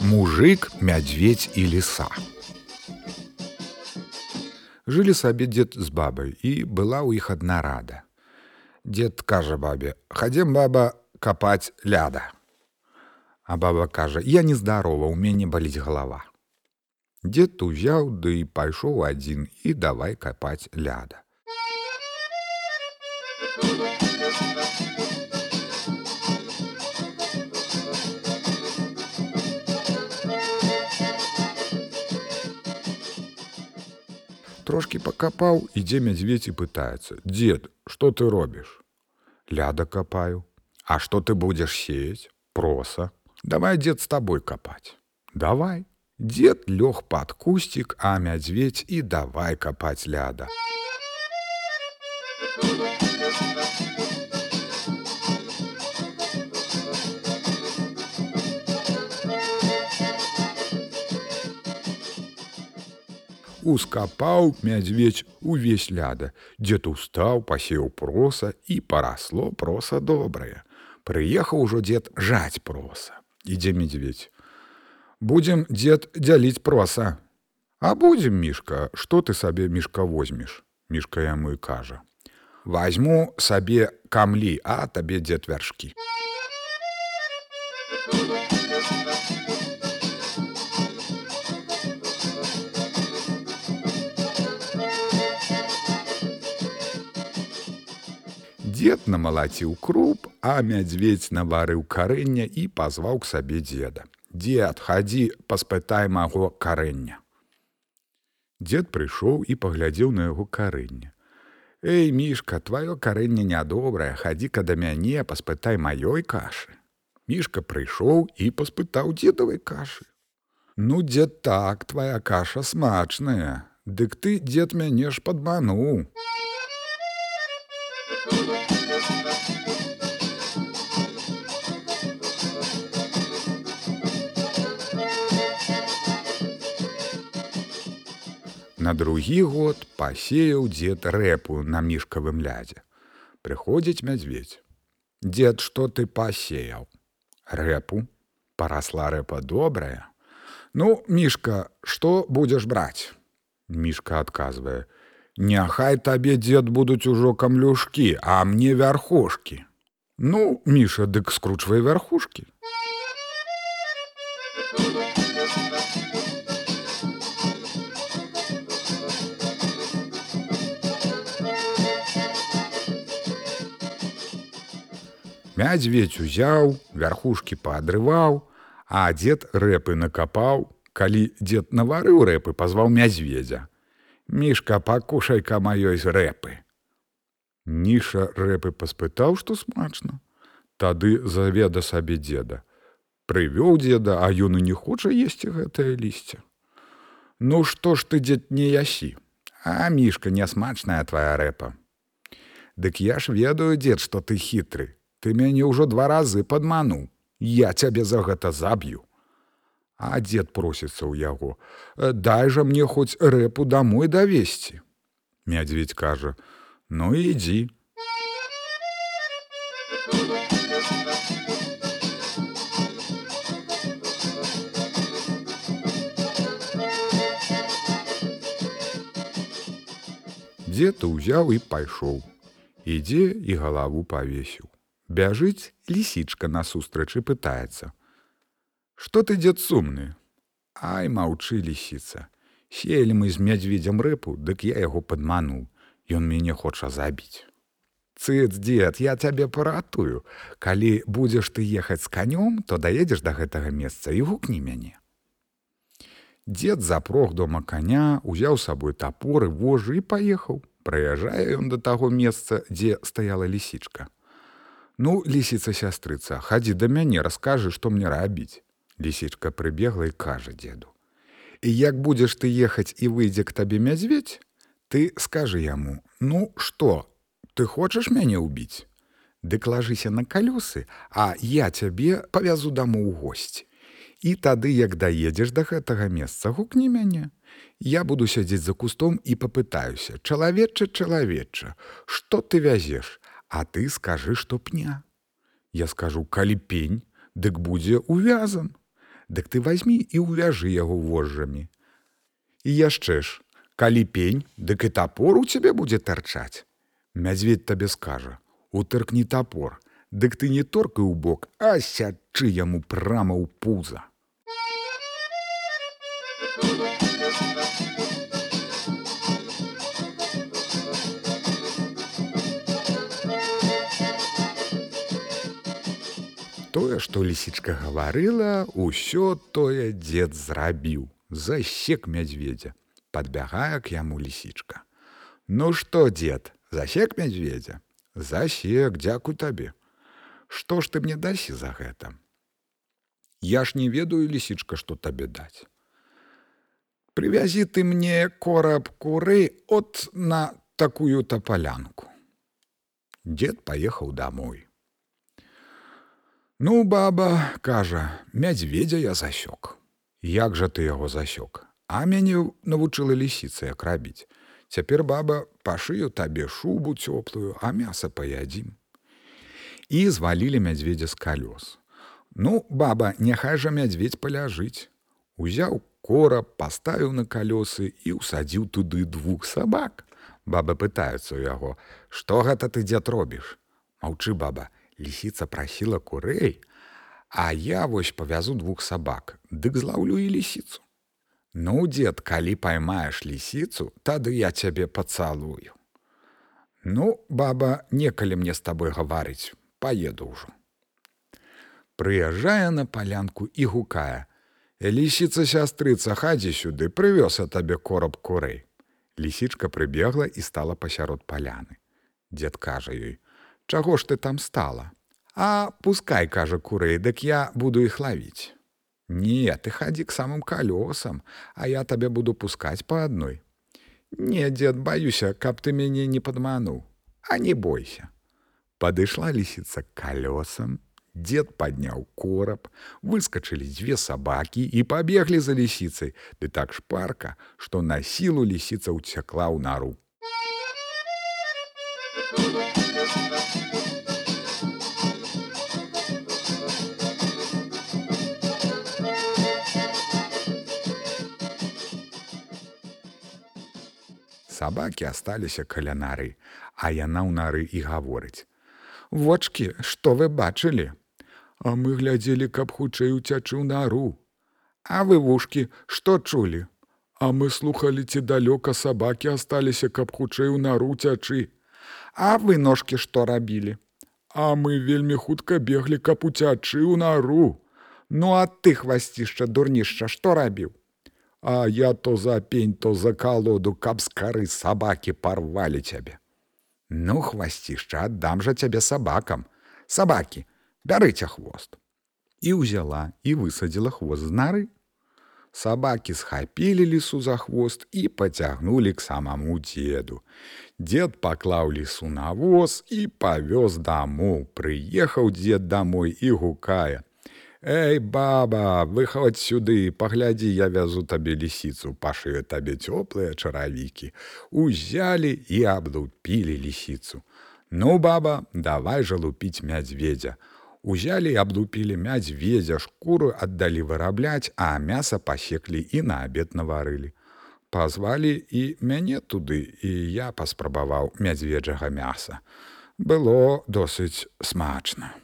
Мужик, мядзведь і ліса. Жылі сабе дзед з бабай і была ў іх адна рада. Дед кажа бабе: « Хадзем баба капаць ляда. А баба кажа: « Я нездарова, у мяне баліць галава. Дед узяў ды да пайшоў адзін і давай капаць ляда. Трошки пакапаў, ідзе мядзведь і пытаецца: « Дед, што ты робіш? Ляда капаю. А што ты будзеш сеяць? Проса. Давай дзед з табой капаць. Давай. Дед лёг пад кусцік, а мядзведь і давай капаць ляда. Ускапаў мядзведь увесь ляда. Дзед устаў, пасеў проса і парасло проса добрае. Прыехаў ужо дзед жаць проса. Ідзе медведь. Будзем дзед дзяліць проса. А будзем мішка, што ты сабе мішка возьмеш? Мішка яму і кажа. Вазьму сабе камлі, а табе дзед вяршкі. Дед намалаціў круп, а мядзведь наварыў карэння і пазваў к сабе деда. Дед, хадзі, паспытай маго карэння. Дед прыйшоў і паглядзеў на яго карэнне. Эй, мішка, тваё карэнне нядобрае, хадзі-ка да мяне, паспытай маёй кашы. Мішка прыйшоў і паспытаў дзедавай кашы. Ну, дзед так, твая каша смачная, Дык ты дзед мяне ж падмануў. На другі год пасеяў дзед рэпу на мішкавым лядзе. Прыходзіць мядзведь. Дед, што ты пасеяў? Рэпу, парасла рэпа добрая. Ну, мішка, што будзеш браць? Мішка адказвае: « Няхай табе дзед будуць ужо камлюшкі, а мне вярхушкі. Ну, міша, дык скручвай вярхушкі. Мядзведь узяў, вярхушкі паадрываў, а дзед рэпы накапаў, калі дзед наварыў рэпы, пазваў мядзведзя. Мішка пакушай-ка маёй з рэпы. Ніша рэпы паспытаў, што смачна. Тады заведа сабе деда. Прывёў деда, а ён і не хоча есці гэтае лісце. Ну што ж ты дзед не ясі, А мішка нясмачная твая рэпа. Дык я ж ведаю, дзед, што ты хітры, Ты мяне ўжо два разы падмануў. Я цябе за гэта заб'ю. А дзед просіцца ў яго: «Э, Дай жа мне хоць рэпу дамой давесці. Мядзведь кажа: « Ну ідзі. Дзед узяў і пайшоў. Ідзе і галаву павесіў. Бяжыць лісічка насустрач і пытаецца: « Што ты дзед сумны? Ай маўчы лісіца. Селі мы з мядзведзям рэпу, дык я яго падмануў, Ён мяне хоча забіць. Цыц, дзед, я цябе паратую. Калі будзеш ты ехаць з канём, то даедзеш да гэтага месца і гукні мяне. Дед запрог дома коня, узяў сабой тапоры, вожы і паехаў. Праязджае ён да таго месца, дзе стаяла лісічка. Ну, лісіца сястрыца, хадзі да мяне, раскажы, што мне рабіць. Лісічка прыбегла і кажа деду. І як будзеш ты ехаць і выйдзе к табе мядзведь, ты скажы яму: Ну што, ты хочаш мяне ўбіць? Дык лажыся на калёсы, а я цябе павязу даму ў госці. І тады, як даедзеш да гэтага месца, гукні мяне. Я буду сядзець за кустом і папытаюся: чалавечча, чалавечча, што ты вязеш, А ты скажы, што пня. Я скажу, калі пень, дык будзе увязан. Дык ты возьми і ўвяжы яго вожжамі. І яшчэ ж, калі пень, дык і топор у цябе будзе тарчаць. Мядзведь табе скажа: утыркні топор, Дык ты не торкай у бок, а сячы яму прама ў пуза. Тое, што лісічка гаварыла, усё тое дзед зрабіў, засек мядзведзя, подбягае к яму лісічка. Ну што, дзед, засек мядзведзя, засек, дзякуй табе. Што ж ты мне дасі за гэта? Я ж не ведаю лісічка, што табе даць. Прывязі ты мне кораб куры от на такую тапалянку. Дед паехаў домой. Ну, баба, кажа, мядзведзя я засёк. Як жа ты яго засёк? А мяне навучыла лісіца, як рабіць. Цяпер баба пашыю табе шубу цёплую, а мяса паядзім. І звалілі мядзведзя з калёс. Ну, баба, няхай жа мядзведь паляжыць. Узяў кораб, паставіў на калёсы і ўсадзіў туды двух сабак. Баба пытаюцца ў яго: « Што гэта ты дзед робіш? Маўчы баба, лісіца прасіла курэй, А я вось павязу двух сабак, дык злаўлю і лісіцу. Ну, дзед, калі паймаеш лісіцу, тады я цябе пацалую. Ну, баба, некалі мне з табой гаварыць, паеду ўжо. Прыязджае на палянку і гукае: « Лісіца сястрыца хадзі сюды, прывёз а табе кораб курэй. Лісічка прыбегла і стала пасярод паляны. Дед кажа ёй: « Чаго ж ты там стала? А пускай, кажа курэй, дык я буду іх лавіць. Не, ты хадзі к самым калёсам, а я табе буду пускаць па адной. Не, дзед, баюся, каб ты мяне не падмануў, а не бойся. Падышла лісіца калёсам, Дед падняў кораб, выскачылі дзве сабакі і пабеглі за лісіцай, ды так шпарка, што на сілу лісіца ўцякла ў нару. Сабакі асталіся каля нары, а яна ў нары і гаворыць: « Вочки, што вы бачылі? А мы глядзелі, каб хутчэй уцячы ў нару. А вы вушкі, што чулі? А мы слухали, ці далёка сабакі асталіся, каб хутчэй у нару цячы. А вы ножкі што рабілі? А мы вельмі хутка беглі, каб уцячы ў нару. Ну а ты хвасцішча дурнішча, што рабіў? А я то за пень, то за калоду, каб з кары сабакі парвалі цябе. Ну, хвасцішча, аддам жа цябе сабакам. Сабакі, бярыце хвост. І ўзяла і высадзіла хвост з нары. Сабакі схапілі лісу за хвост і пацягнулі к самаму дзеду. Дед паклаў лісу на воз і павёз дамоў, прыехаў дзед дамой і гукае: Эй, баба, выхадь сюды, паглядзі, я вязу табе лісіцу, пашыю табе цёплыя чаравікі. Узялі і аблупілі лісіцу. Ну, баба, давай жа лупіць мядзведзя. Узялі і аблупілі мядзведзя, шкуру аддалі вырабляць, а мяса пасеклі і на абед наварылі. Пазвалі і мяне туды, і я паспрабаваў мядзведжага мяса. Было досыць смачна.